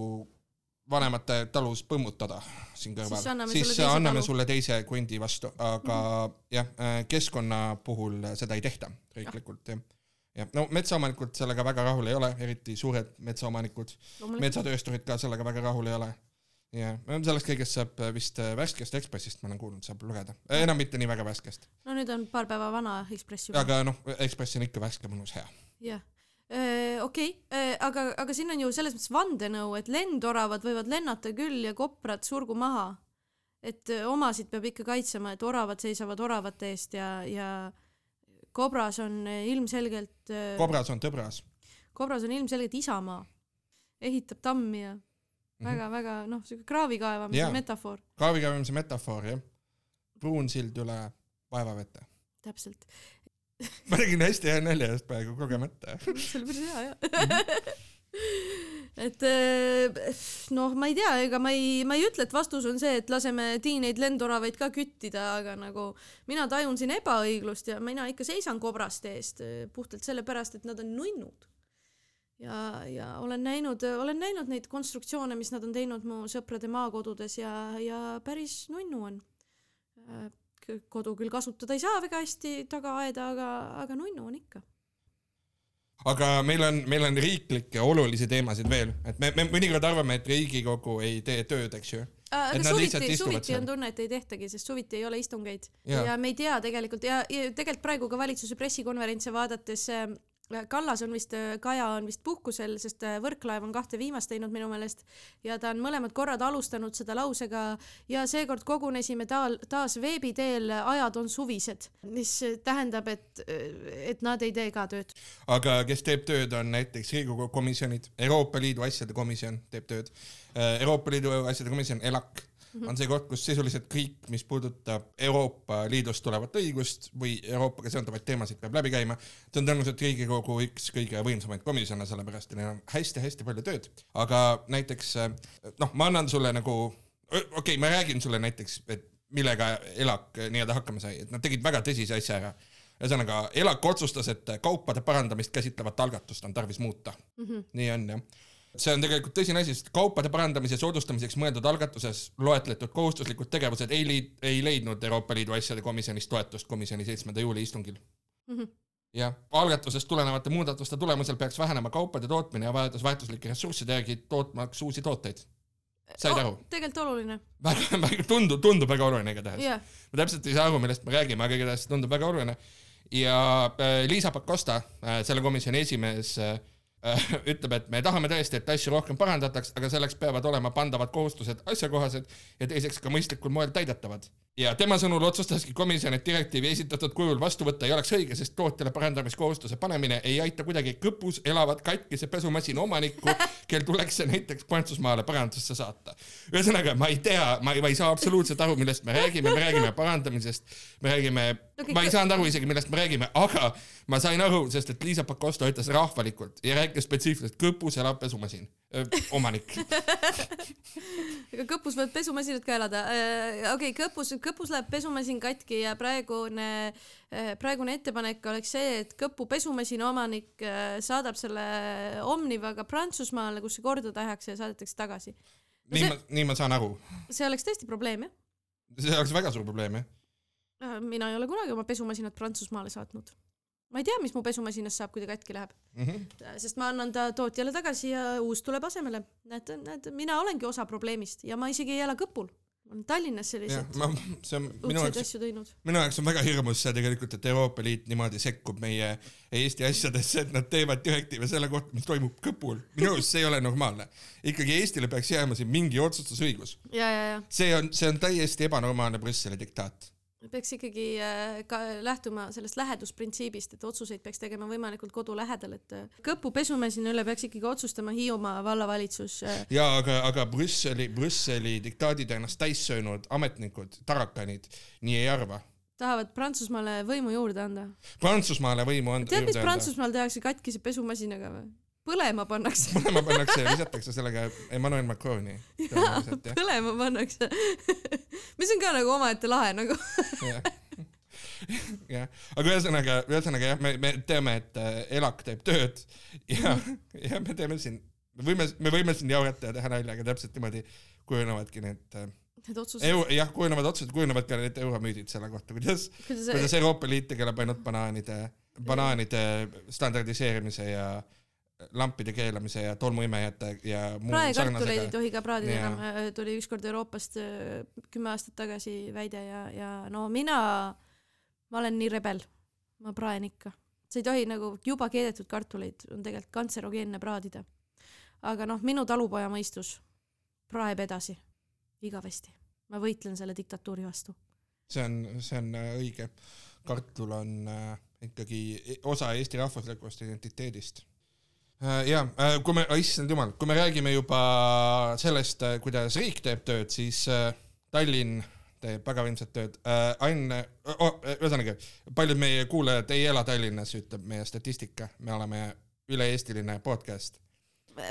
vanemate talus põmmutada siin kõrval, Siis anname siis sulle teise anname talu. sulle teise krundi vastu, aga mm -hmm. jah, keskkonna puhul seda ei tehta riiklikult jah. jah, no metsaomanikud sellega väga rahul ei ole, eriti suured metsaomanikud, metsatöösturid ka sellega väga rahul ei ole. jah, sellest kõigest saab vist värskest Ekspressist, ma olen kuulnud, saab lugeda, enam mitte nii väga värskest, no nüüd on paar päeva vana Ekspress juba. aga noh, Ekspress on ikka värske, mõnus, hea. jah, okei, aga, aga siin on ju selles mõttes vandenõu, et lendoravad võivad lennata küll ja koprad surgu maha. et omasid peab ikka kaitsema, et oravad seisavad oravate eest ja, ja kobras on ilmselgelt, kobras on tõbras. kobras on ilmselgelt isamaa, ehitab tammi ja väga-väga noh, siuke kraavi kaevamise metafoor, kraavikäimise metafoor, jah. pruun sild üle vaevavete. täpselt. *laughs* ma tegin hästi hea nalja just praegu kogemata. *laughs* see oli päris hea jah. et eh, noh, ma ei tea, ega ma ei, ma ei ütle, et vastus on see, et laseme tiineid lendoravaid ka küttida, aga nagu mina tajun siin ebaõiglust ja mina ikka seisan kobraste eest eh, puhtalt sellepärast, et nad on nunnud. ja, ja olen näinud, olen näinud neid konstruktsioone, mis nad on teinud mu sõprade maakodudes ja, ja päris nunnu on. kodu küll kasutada ei saa väga hästi tagaaeda, aga, aga nunnu on ikka. Aga meil on, meil on riiklikke olulisi teemasid veel, et me, me mõnikord arvame, et Riigikogu ei tee tööd, eks ju. Äh, aga suviti, suviti on tunne, et ei tehtagi, sest suviti ei ole istungeid. Ja, ja me ei tea tegelikult ja, ja tegelikult praegu ka valitsuse pressikonverentse vaadates äh, Kallas on vist, Kaja on vist puhkusel, sest äh, Võrklaev on kahte viimast teinud minu meelest ja ta on mõlemad korrad alustanud seda lausega ja seekord kogunesime taal, taas veebi teel, ajad on suvised, mis tähendab, et, et nad ei tee ka tööd. aga kes teeb tööd, on näiteks Riigikogu komisjonid, Euroopa Liidu asjade komisjon teeb tööd. Euroopa Liidu asjade komisjon, ELAK, on see koht, kus sisuliselt kõik, mis puudutab Euroopa Liidust tulevat õigust või Euroopaga seonduvaid teemasid peab läbi käima. see on tõenäoliselt Riigikogu üks kõige võimsamaid komisjone, sellepärast et neil on hästi-hästi palju tööd. aga näiteks noh, ma annan sulle nagu, okei okay,, ma räägin sulle näiteks, et millega ELAK nii-öelda hakkama sai, et nad tegid väga tõsise asja ära ühesõnaga, ELAK otsustas, et kaupade parandamist käsitlevat algatust on tarvis muuta mm. -hmm. nii on jah. See on tegelikult tõsine asi, sest kaupade parandamise soodustamiseks mõeldud algatuses loetletud kohustuslikud tegevused ei liid-, ei leidnud Euroopa Liidu asjade komisjonis toetust komisjoni seitsmenda juuli istungil Mhm. jah, algatusest tulenevate muudatuste tulemusel peaks vähenema kaupade tootmine ja vajadus väärtuslike ressursside järgi tootmaks uusi tooteid. said aru? tegelikult oluline, väga, väga tundub, tundub väga oluline igatahes jah. ma täpselt ei saa aru, millest me räägime, aga igatahes tundub väga oluline. ja äh, Liisa Pakosta, selle komisjoni esimees, äh, ütleb, et me tahame tõesti, et asju rohkem parandataks, aga selleks peavad olema pandavad kohustused asjakohased ja teiseks ka mõistlikul moel täidetavad. Ja tema sõnul otsustaski komisjon, et direktiivi esitatud kujul vastu võtta ei oleks õige, sest tootjale parandamiskohustuse panemine ei aita kuidagi kõpus elavat katkise pesumasina omanikku, kel tuleks see näiteks Prantsusmaale parandusse saata. ühesõnaga, ma ei tea, ma ei, ma ei saa absoluutselt aru, millest me räägime, me räägime parandamisest, me räägime Okei, ma ei saanud aru isegi, millest me räägime, aga ma sain aru, sest et Liisa Pakosta ütles rahvalikult ja rääkis spetsiifiliselt kõpus elav pesumasin, omanik. *laughs* ega kõpus võivad pesumasinad ka elada. okei okay,, kõpus, kõpus läheb pesumasin katki ja praegune, praegune ettepanek oleks see, et kõpu pesumasina omanik äh, saadab selle Omnivaga Prantsusmaale, kus see korda tehakse ja saadetakse tagasi. nii see- ma, nii ma saan aru. see oleks tõesti probleem, jah. see oleks väga suur probleem, jah. Äh, mina ei ole kunagi oma pesumasinat Prantsusmaale saatnud. Ma ei tea, mis mu pesumasinast saab, kui ta katki läheb, sest ma annan ta tootjale tagasi ja uus tuleb asemele. näed, näed, mina olengi osa probleemist ja ma isegi ei ela Kõpul. ma olen Tallinnas selliseid, ma, see on minu jaoks, minu jaoks on väga hirmus see tegelikult, et Euroopa Liit niimoodi sekkub meie Eesti asjadesse, et nad teevad direktiive selle kohta, mis toimub Kõpul. minu arust see ei ole normaalne. ikkagi Eestile peaks jääma siin mingi otsustusõigus. see on, see on täiesti ebanormaalne Brüsseli diktaat. Peaks ikkagi äh, ka lähtuma sellest lähedusprintsiibist, et otsuseid peaks tegema võimalikult kodu lähedal, et äh, Kõpu pesumasina üle peaks ikkagi otsustama Hiiumaa vallavalitsus. ja aga, aga Brüsseli, Brüsseli diktaadid ennast täis söönud ametnikud, tarakanid, nii ei arva. tahavad Prantsusmaale võimu juurde anda. Prantsusmaale võimu anda. tead, mis? Prantsusmaal tehakse katkise pesumasinaga või? Põlema pannakse. mõlema pannakse ja visatakse sellega Emmanuel Macroni. *laughs* põlema pannakse. mis on ka nagu omaette lahe nagu. jah, *laughs* aga ühesõnaga, ühesõnaga jah, me, me teame, et äh, ELAK teeb tööd ja, ja me teeme siin, me võime, me võime siin jaurata ja teha nalja, aga täpselt niimoodi kujunevadki need äh, Need otsused. jah, kujunevad otsused, kujunevad ka need euromüüdid selle kohta, kuidas, kuidas kuidas Euroopa Liit tegeleb ainult banaanide, banaanide standardiseerimise ja lampide keelamise ja tolmuimejate ja muu praekartuleid ei tohi ka praadida enam, tuli ükskord Euroopast äh, kümme aastat tagasi väide ja, ja no mina, ma olen nii rebel, ma praen ikka. sa ei tohi nagu juba keedetud kartuleid on tegelikult kantserogeenne praadida. aga noh, minu talupoja mõistus praeb edasi, igavesti. ma võitlen selle diktatuuri vastu. see on, see on äh, õige. kartul on äh, ikkagi osa Eesti rahvuslikust identiteedist. Ja äh, kui me, issand jumal, kui me räägime juba sellest, kuidas riik teeb tööd, siis äh, Tallinn teeb väga võimsat tööd. Ain, ühesõnaga, paljud meie kuulajad ei ela Tallinnas, ütleb meie statistika, me oleme üle-eestiline podcast.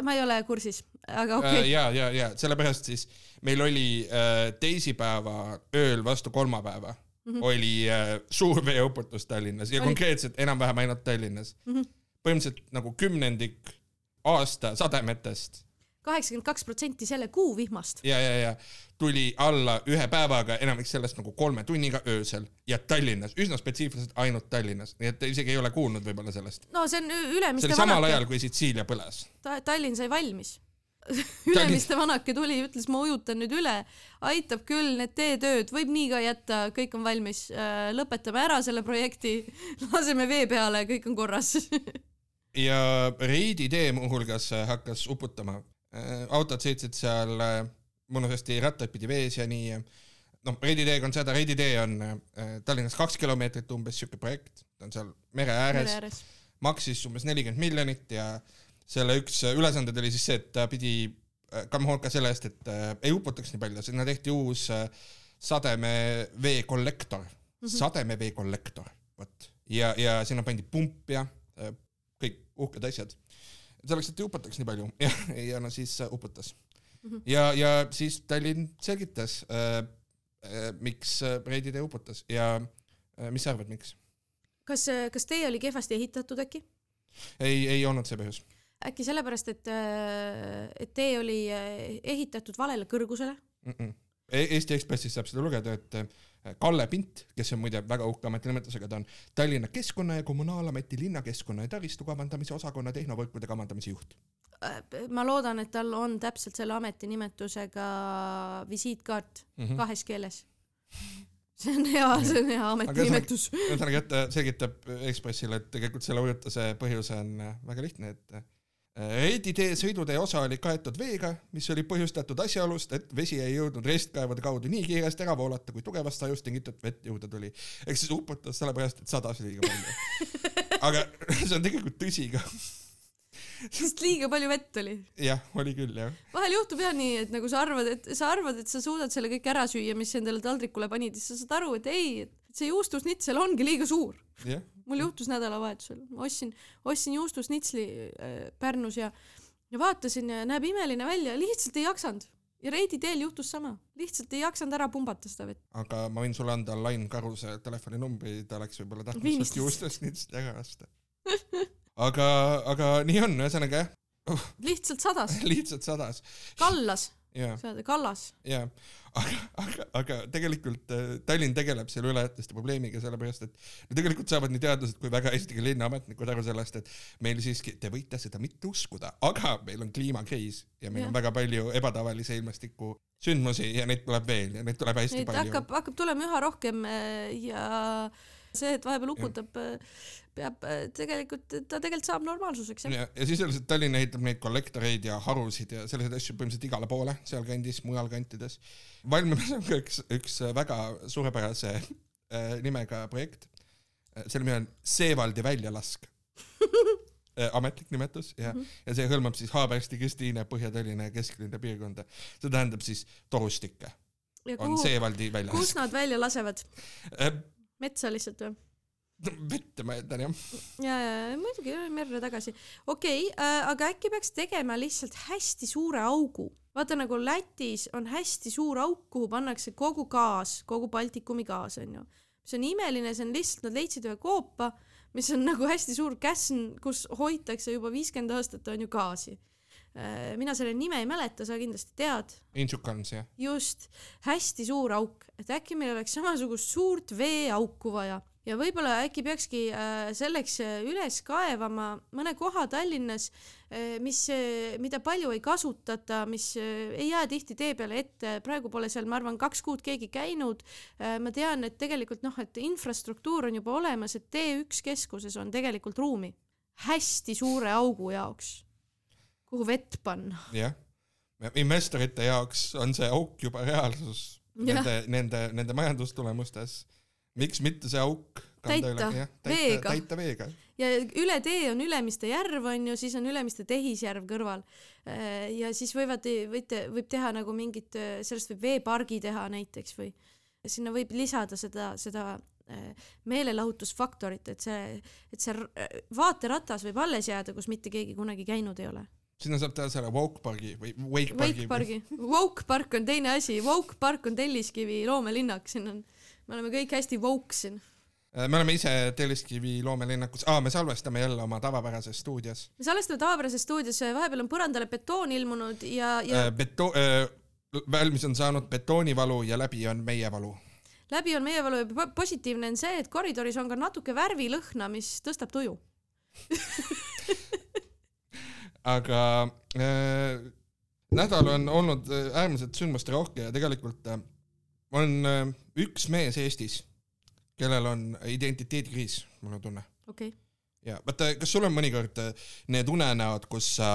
ma ei ole kursis, aga okei okay.. ja, ja, ja sellepärast siis meil oli äh, teisipäeva ööl vastu kolmapäeva mm -hmm. oli äh, suur veeuputus Tallinnas ja Oli. konkreetselt enam-vähem ainult Tallinnas mm. -hmm. Põhimõtteliselt nagu kümnendik aasta sademetest kaheksakümmend kaks protsenti selle kuu vihmast. ja, ja, ja tuli alla ühe päevaga, enamik sellest nagu kolme tunniga öösel ja Tallinnas, üsna spetsiifiliselt ainult Tallinnas, nii et te isegi ei ole kuulnud võib-olla sellest. no see on ü- see Ülemiste oli samal ajal, kui Sitsiilia põles. Ta-, Tallinn sai valmis. *laughs* Ülemiste vanake tuli, ütles, ma ujutan nüüd üle, aitab küll, need teetööd võib nii ka jätta, kõik on valmis, lõpetame ära selle projekti, *laughs* laseme vee peale, kõik on korras. *laughs* ja Reidi tee muuhulgas äh, hakkas uputama. autod sõitsid seal äh, mõnusasti rattaid pidi vees ja nii. noh, Reidi teega on seda, Reidi tee on äh, Tallinnast kaks kilomeetrit umbes siuke projekt, ta on seal mere ääres mere, ääres. maksis umbes nelikümmend miljonit ja selle üks äh, ülesandeid oli siis see, et ta pidi äh, kandma hoolt ka selle eest, et äh, ei uputaks nii palju, sinna tehti uus äh, sademevee kollektor mm, -hmm. sademevee kollektor, vot. ja, ja sinna pandi pump ja äh, kõik uhked asjad. selleks, et ei uputaks nii palju ja, ja no siis äh, uputas mm. -hmm. ja, ja siis Tallinn selgitas äh,, äh, miks äh, Reidi tee uputas ja äh, mis sa arvad, miks? kas, kas tee oli kehvasti ehitatud äkki? ei, ei olnud see põhjus äkki sellepärast, et, et tee oli äh, ehitatud valele kõrgusele? mm. -mm. Eesti Ekspressis saab seda lugeda, et äh, Kalle Pint, kes on muide väga uhke ametinimetusega, ta on Tallinna Keskkonna ja Kommunaalameti linnakeskkonna ja taristu kavandamise osakonna tehnovõrkude kavandamise juht. ma loodan, et tal on täpselt selle ametinimetusega visiitkaart mm -hmm. kahes keeles. see on hea, see on hea ametinimetus. ühesõnaga, et ta selgitab Ekspressile, et tegelikult selle ujutuse põhjus on väga lihtne, et äh, Reidi tee sõidutee osa oli kaetud veega, mis oli põhjustatud asjaolust, et vesi ei jõudnud ristkaevude kaudu nii kiiresti ära voolata, kui tugevast sajust tingitud vett juurde tuli. ehk siis uputas sellepärast, et sadas liiga palju. *laughs* aga *laughs* see on tegelikult tõsi ka. sest liiga palju vett oli. jah, oli küll jah. vahel juhtub jah nii, et nagu sa arvad, et sa arvad, et sa suudad selle kõik ära süüa, mis endale taldrikule panid, siis sa saad aru, et ei, et see juustusnitsel ongi liiga suur. mul juhtus nädalavahetusel, ma ostsin, ostsin juustusnitsli äh, Pärnus ja, ja vaatasin ja näeb imeline välja, lihtsalt ei jaksanud. ja Reidi teel juhtus sama, lihtsalt ei jaksanud ära pumbata seda vett. aga ma võin sulle anda Lain Karuse telefoninumbri, ta oleks võib-olla tahtnud sealt juustusnitsli ära osta aga, aga nii on, ühesõnaga jah uh.. lihtsalt sadas *laughs* lihtsalt sadas. kallas yeah.. Sa oled kallas. jaa, aga, aga, aga tegelikult äh, Tallinn tegeleb selle ületajate probleemiga, sellepärast et no tegelikult saavad nii teadlased kui väga Eesti linnaametnikud aru sellest, et meil siiski, te võite seda mitte uskuda, aga meil on kliimakriis ja meil ja. on väga palju ebatavalise ilmastiku sündmusi ja neid tuleb veel ja neid tuleb hästi neid palju. hakkab, hakkab tulema üha rohkem äh, ja see, et vahepeal uputab, äh, peab äh, tegelikult, ta tegelikult saab normaalsuseks ja, ja sisuliselt Tallinn ehitab neid kollektoreid ja harusid ja selliseid asju põhimõtteliselt igale poole sealkandis, mujal kantides. valmimas on ka üks, üks väga suurepärase äh, nimega projekt. Äh, selle nimi on Seevaldi väljalask *laughs* ametlik nimetus ja mm, -hmm. ja see hõlmab siis Haabersti, Kristiine, Põhja-Tallinna ja Kesklinna piirkonda. see tähendab siis torustikke. on Seevaldi väljas. kus nad välja lasevad? Metsa lihtsalt või? *laughs* vette ma eeldan jah. ja, ja muidugi merre tagasi. okei okay, äh,, aga äkki peaks tegema lihtsalt hästi suure augu. vaata nagu Lätis on hästi suur auk, kuhu pannakse kogu gaas, kogu Baltikumi gaas onju. mis on imeline, see on lihtsalt, nad leidsid ühe koopa, mis on nagu hästi suur käsn, kus hoitakse juba viiskümmend aastat onju gaasi mina selle nime ei mäleta, sa kindlasti tead. Inčukans jah. just, hästi suur auk, et äkki meil oleks samasugust suurt veeauku vaja ja võib-olla äkki peakski äh, selleks äh, üles kaevama mõne koha Tallinnas, äh, mis, mida palju ei kasutata, mis ei jää tihti tee peale ette, praegu pole seal, ma arvan, kaks kuud keegi käinud. ma tean, et tegelikult noh, et infrastruktuur on juba olemas, et T1 keskuses on tegelikult ruumi hästi suure augu jaoks, kuhu vett panna. jah, investorite jaoks on see auk juba reaalsus nende, nende, nende majandustulemustes miks mitte see auk täita veega. täita veega. ja üle tee on Ülemiste järv onju, siis on Ülemiste tehisjärv kõrval. Äh, ja siis võivad, võite, võib teha nagu mingit, sellest võib veepargi teha näiteks või sinna võib lisada seda, seda äh, meelelahutusfaktorit, et see, et see vaateratas võib alles jääda, kus mitte keegi kunagi käinud ei ole sinna saab teha selle woke pargi või wake pargi. Wake pargi, woke park on teine asi, woke park on Telliskivi loomelinnak, siin on me oleme kõik hästi woke siin. Äh, me oleme ise Telliskivi loomelinnakus. Ah,, me salvestame jälle oma tavapärases stuudios. me salvestame tavapärases stuudios, vahepeal on põrandale betoon ilmunud ja, ja äh, beto- äh,, valmis on saanud betoonivalu ja läbi on meie valu. läbi on meie valu ja positiivne on see, et koridoris on ka natuke värvilõhna, mis tõstab tuju *laughs* aga äh, nädal on olnud äh, äärmiselt sündmusterohke ja tegelikult äh, on äh, üks mees Eestis, kellel on identiteedikriis, mul on tunne. okei okay. ja vaata, kas sul on mõnikord äh, need unenäod, kus sa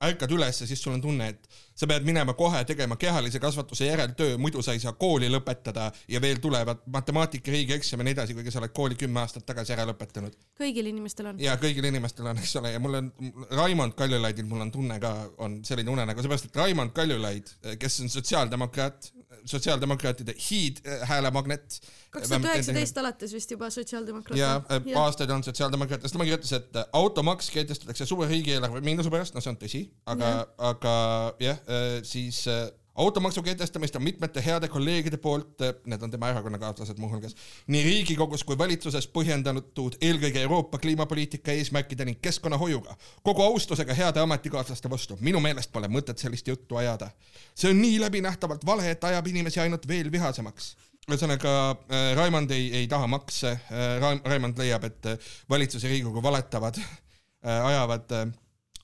ärkad üles ja siis sul on tunne, et sa pead minema kohe tegema kehalise kasvatuse järeltöö, muidu sa ei saa kooli lõpetada ja veel tulevad matemaatika riigieksam ja nii edasi, kuigi sa oled kooli kümme aastat tagasi ära lõpetanud. kõigil inimestel on. ja kõigil inimestel on, eks ole, ja mul on, Raimond Kaljulaidil mul on tunne ka, on selline unenägu, seepärast et Raimond Kaljulaid, kes on sotsiaaldemokraat, sotsiaaldemokraatide hiidhäälemagnet. kaks tuhat üheksateist alates vist juba sotsiaaldemokraat. ja, ja. aastaid on sotsiaaldemokraat, sest tema kirjutas, et automaks kehtestatakse suure riigieelarve miinuse pärast, no see on tõsi, aga, aga jah, äh, siis äh, automaksu kehtestamist on mitmete heade kolleegide poolt, äh, need on tema erakonnakaaslased muuhulgas, nii Riigikogus kui valitsuses põhjendatud eelkõige Euroopa kliimapoliitika eesmärkide ning keskkonnahoiuga. kogu austusega heade ametikaaslaste vastu, minu meelest pole mõtet sellist juttu ajada. see on nii läbinähtavalt vale, et ajab inimesi ainult veel vihasemaks ühesõnaga äh, Raimond ei, ei taha makse äh,, Raimond leiab, et valitsus ja Riigikogu valetavad äh,, ajavad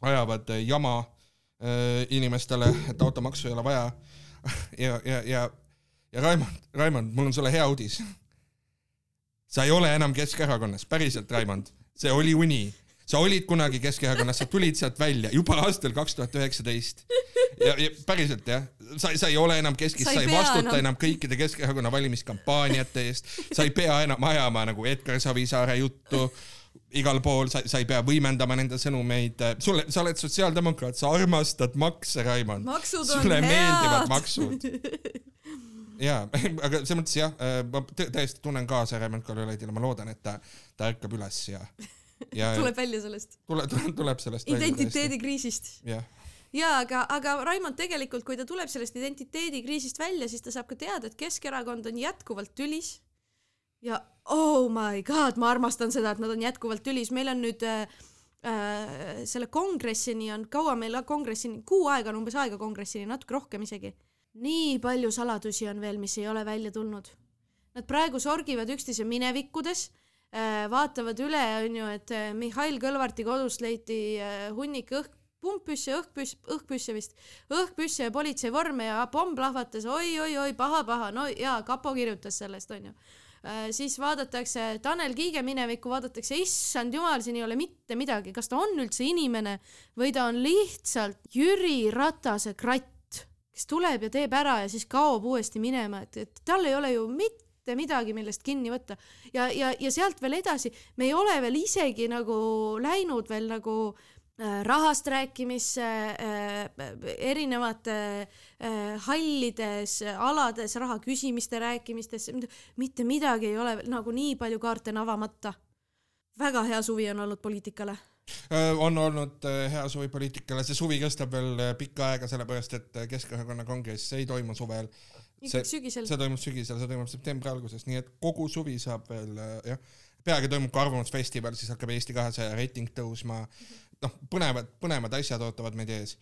ajavad jama inimestele, et automaksu ei ole vaja. *laughs* ja, ja, ja, ja Raimond, Raimond, mul on sulle hea uudis. sa ei ole enam Keskerakonnas, päriselt, Raimond, see oli uni. sa olid kunagi Keskerakonnas, sa tulid sealt välja juba aastal kaks tuhat üheksateist. ja, ja päriselt jah, sa, sa ei ole enam keskis, Sa ei vastuta enam. enam kõikide Keskerakonna valimiskampaaniate eest, sa ei pea enam ajama nagu Edgar Savisaare juttu igal pool, sa, sa ei pea võimendama nende sõnumeid, sulle, sa oled sotsiaaldemokraat, sa armastad makse, Raimond. sulle meeldivad head. maksud. *laughs* jaa, *laughs* aga selles mõttes jah, ma tõ- täiesti tunnen kaasa Raimond Kaljulaidile, ma loodan, et ta, ta ärkab üles ja, ja *laughs* tuleb välja sellest tule, tule, tuleb sellest identiteedikriisist. jah, jaa, aga, aga Raimond tegelikult, kui ta tuleb sellest identiteedikriisist välja, siis ta saab ka teada, et Keskerakond on jätkuvalt tülis. ja oh my god, ma armastan seda, et nad on jätkuvalt tülis, meil on nüüd äh, äh, selle kongressini on, kaua meil kongressini, kuu aega on umbes aega kongressini, natuke rohkem isegi. nii palju saladusi on veel, mis ei ole välja tulnud. Nad praegu sorgivad üksteise minevikkudes äh, vaatavad üle, onju, et äh, Mihhail Kõlvarti kodust leiti äh, hunnik õhk, pumppüsse, õhkpüss, õhkpüsse vist, õhkpüsse ja politseivorme ja pomm plahvatas oi,, oi-oi-oi, paha-paha, no jaa, kapo kirjutas sellest, onju. Siis vaadatakse Tanel Kiige minevikku, vaadatakse, issand jumal, siin ei ole mitte midagi, kas ta on üldse inimene või ta on lihtsalt Jüri Ratase kratt, kes tuleb ja teeb ära ja siis kaob uuesti minema, et, et tal ei ole ju mitte mitte midagi, millest kinni võtta. Ja, ja, ja sealt veel edasi, me ei ole veel isegi nagu läinud veel nagu äh, rahast rääkimisse äh,, erinevate äh, hallides alades raha küsimiste rääkimistesse, mitte midagi ei ole nagu nii palju kaarte on avamata. väga hea suvi on olnud poliitikale. on olnud äh, hea suvi poliitikale, see suvi kestab veel äh, pikka aega, sellepärast et äh, Keskerakonna kongress ei toimu suvel, sügisel. see toimub sügisel, see toimub septembri alguses, nii et kogu suvi saab veel äh, jah, peagi toimub ka Arvamusfestival, siis hakkab Eesti kahesaja reiting tõusma, noh, põnevad, põnevad asjad ootavad meid ees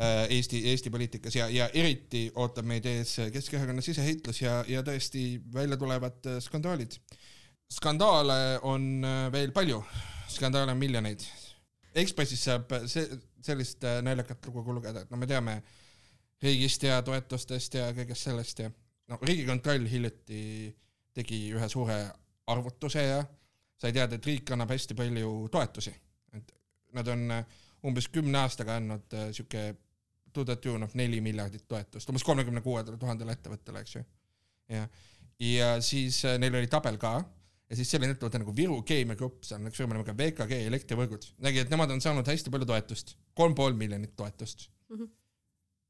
äh, Eesti, Eesti poliitikas ja, ja eriti ootab meid ees Keskerakonna siseheitlus ja, ja tõesti välja tulevad äh, skandaalid. skandaale on äh, veel palju, skandaale on miljoneid. Ekspressis saab see, sellist naljakat lugu ka lugeda, et no me teame riigist ja toetustest ja kõigest sellest ja no Riigikontroll hiljuti tegi ühe suure arvutuse ja sai teada, et riik annab hästi palju toetusi, et nad on äh, umbes kümne aastaga andnud äh, sihuke to the tune of neli miljardit toetust, umbes kolmekümne kuuele tuhandele ettevõttele, eks ju. ja, ja siis äh, neil oli tabel ka ja siis selline ettevõte nagu Viru Keemiagrupp, see on üks firma nimega VKG elektrivõrgud, nägi, et nemad on saanud hästi palju toetust, kolm pool miljonit toetust Mhm.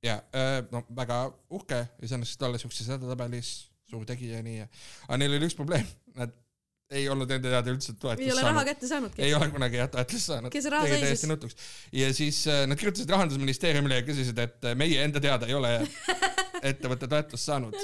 ja äh, no väga uhke iseenesest olla siukses edetabelis suur tegija ja nii, aga neil oli üks probleem, nad ei olnud enda teada üldse toetust ei ole raha saanud. kätte saanudki ei. ole kunagi jah toetust saanud. Kes raha sai siis? nutuks. ja siis äh, nad kirjutasid rahandusministeeriumile ja küsisid, et äh, meie enda teada ei ole ettevõte toetust saanud.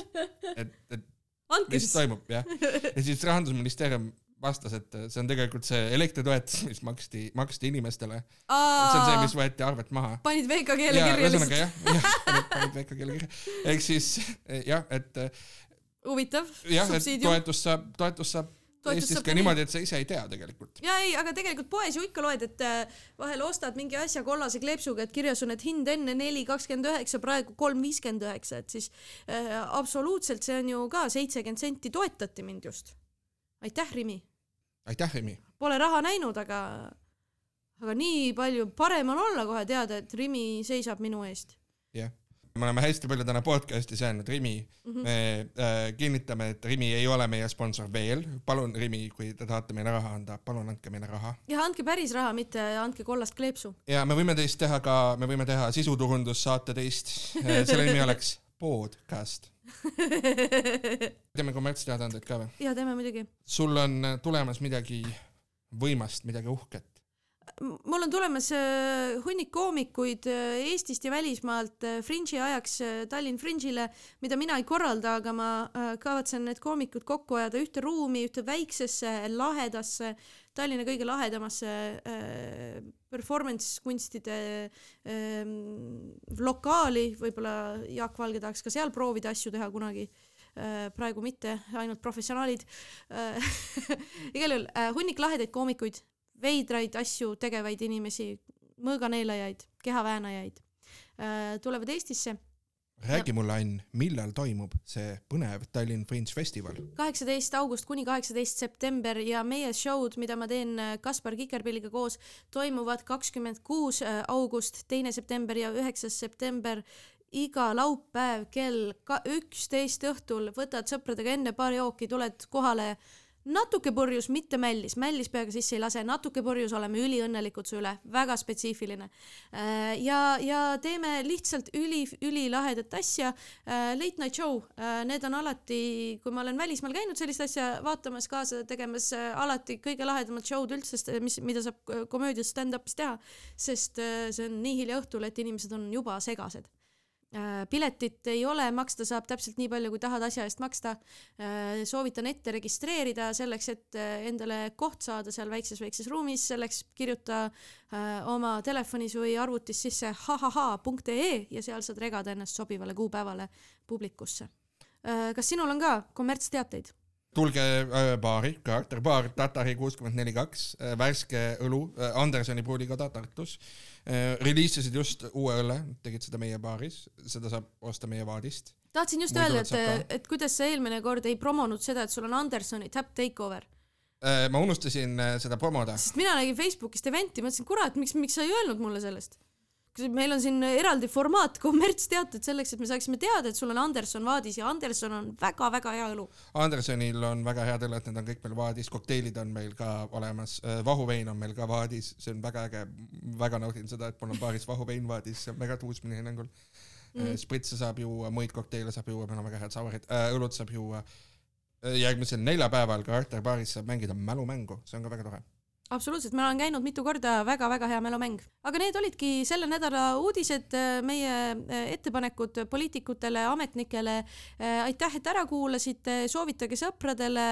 et, et andke mis siis. toimub jah. ja siis rahandusministeerium vastas, et see on tegelikult see elektritoetus, mis maksti, maksti inimestele. see on see, mis võeti arvelt maha. panid VKG-le ja kirja ühesõnaga lihtsalt. jah, jah, panid, VKG-le kirja. ehk siis jah, et huvitav. jah, et toetust saab, toetust saab Eestis ka niimoodi, et sa ise ei tea tegelikult. ja ei, aga tegelikult poes ju ikka loed, et äh, vahel ostad mingi asja kollase kleepsuga, et kirjas on, et hind enne neli kakskümmend üheksa, praegu kolm viiskümmend üheksa, et siis äh, absoluutselt see on ju ka seitsekümmend senti toetati mind just. aitäh, Rimi. aitäh, Rimi. Pole raha näinud, aga, aga nii palju parem on olla kohe teada, et Rimi seisab minu eest. jah, me oleme hästi palju täna podcast'is öelnud Rimi mm, -hmm. me äh, kinnitame, et Rimi ei ole meie sponsor veel, palun Rimi, kui te tahate meile raha anda, palun andke meile raha. ja andke päris raha, mitte andke kollast kleepsu. ja me võime teist teha ka, me võime teha sisuturundussaate teist, selle nimi oleks podcast. *laughs* teeme kommertsteadaandeid ka või? ja teeme muidugi. sul on tulemas midagi võimast, midagi uhket. Mul on tulemas äh, hunnik koomikuid äh, Eestist ja välismaalt äh, Fringe'i ajaks Tallinn Fringe'ile, mida mina ei korralda, aga ma kavatsen need koomikud kokku ajada ühte ruumi, ühte väiksesse lahedasse, Tallinna kõige lahedamasse äh, performance kunstide äh, lokaali, võib-olla Jaak Valge tahaks ka seal proovida asju teha kunagi. Äh, praegu mitte, ainult professionaalid. *laughs* Igal juhul hunnik lahedaid koomikuid, veidraid asju tegevaid inimesi, mõõganeelajaid, kehaväänajaid äh, tulevad Eestisse. räägi mulle, Ann, millal toimub see põnev Tallinn Fringe festival? kaheksateist august kuni kaheksateist september ja meie show'd, mida ma teen äh, Kaspar Kikerpilliga koos, toimuvad kakskümmend kuus äh, august, teine september ja üheksas september iga laupäev kell üksteist õhtul võtad sõpradega enne paari jooki, tuled kohale natuke purjus, mitte mällis, mällis peaga sisse ei lase, natuke purjus, oleme üliõnnelikud su üle, väga spetsiifiline. ja, ja teeme lihtsalt üli, ülilahedat asja. Late night show, need on alati, kui ma olen välismaal käinud sellist asja vaatamas, kaasa tegemas, alati kõige lahedamad show'd üldse, mis, mida saab komöödias stand-up'is teha, sest äh, see on nii hilja õhtul, et inimesed on juba segased. Äh, piletit ei ole, maksta saab täpselt nii palju, kui tahad asja eest maksta. soovitan ette registreerida selleks, et äh, endale koht saada seal väikses-väikses ruumis, selleks kirjuta äh, oma telefonis või arvutis sisse hahaha.ee ja seal saad regada ennast sobivale kuupäevale publikusse. kas sinul on ka kommertsteateid? Tulge äh, baari, Kaarter baar, Tatari kuuskümmend neli kaks, värske õlu, Andersoni pruuligoda Tartus äh,. reliisisid just uue õlle, tegid seda meie baaris, seda saab osta meie vaadist. tahtsin just Muidu öelda, et, et kuidas sa eelmine kord ei promonud seda, et sul on Andersoni tap takeover, Äh, ma unustasin äh, seda promoda. sest mina nägin Facebookist event'i, mõtlesin, kurat, miks, miks sa ei öelnud mulle sellest? Meil on siin eraldi formaat kommertsteated selleks, et me saaksime teada, et sul on Anderson vaadis ja Anderson on väga-väga hea õlu. Andersonil on väga head õlled, need on kõik meil vaadis, kokteilid on meil ka olemas, vahuvein on meil ka vaadis, see on väga äge, väga naudin seda, et mul on baaris vahuvein vaadis, see on väga tuus minu hinnangul mm.. spritse saab juua, muid kokteile saab juua, meil on väga head saurid äh,, õlut saab juua. järgmisel neljapäeval Carter baaris saab mängida mälumängu, see on ka väga tore. absoluutselt, ma olen käinud mitu korda väga,, väga-väga hea mälumäng. aga need olidki selle nädala uudised, meie äh, ettepanekud poliitikutele, ametnikele. aitäh, et ära kuulasite, soovitage sõpradele,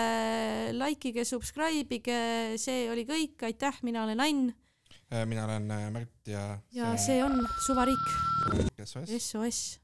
likeige, subscribe ige, see oli kõik, aitäh, mina olen Ain mina olen äh, Märt ja ja see on Suvariik, kes SOS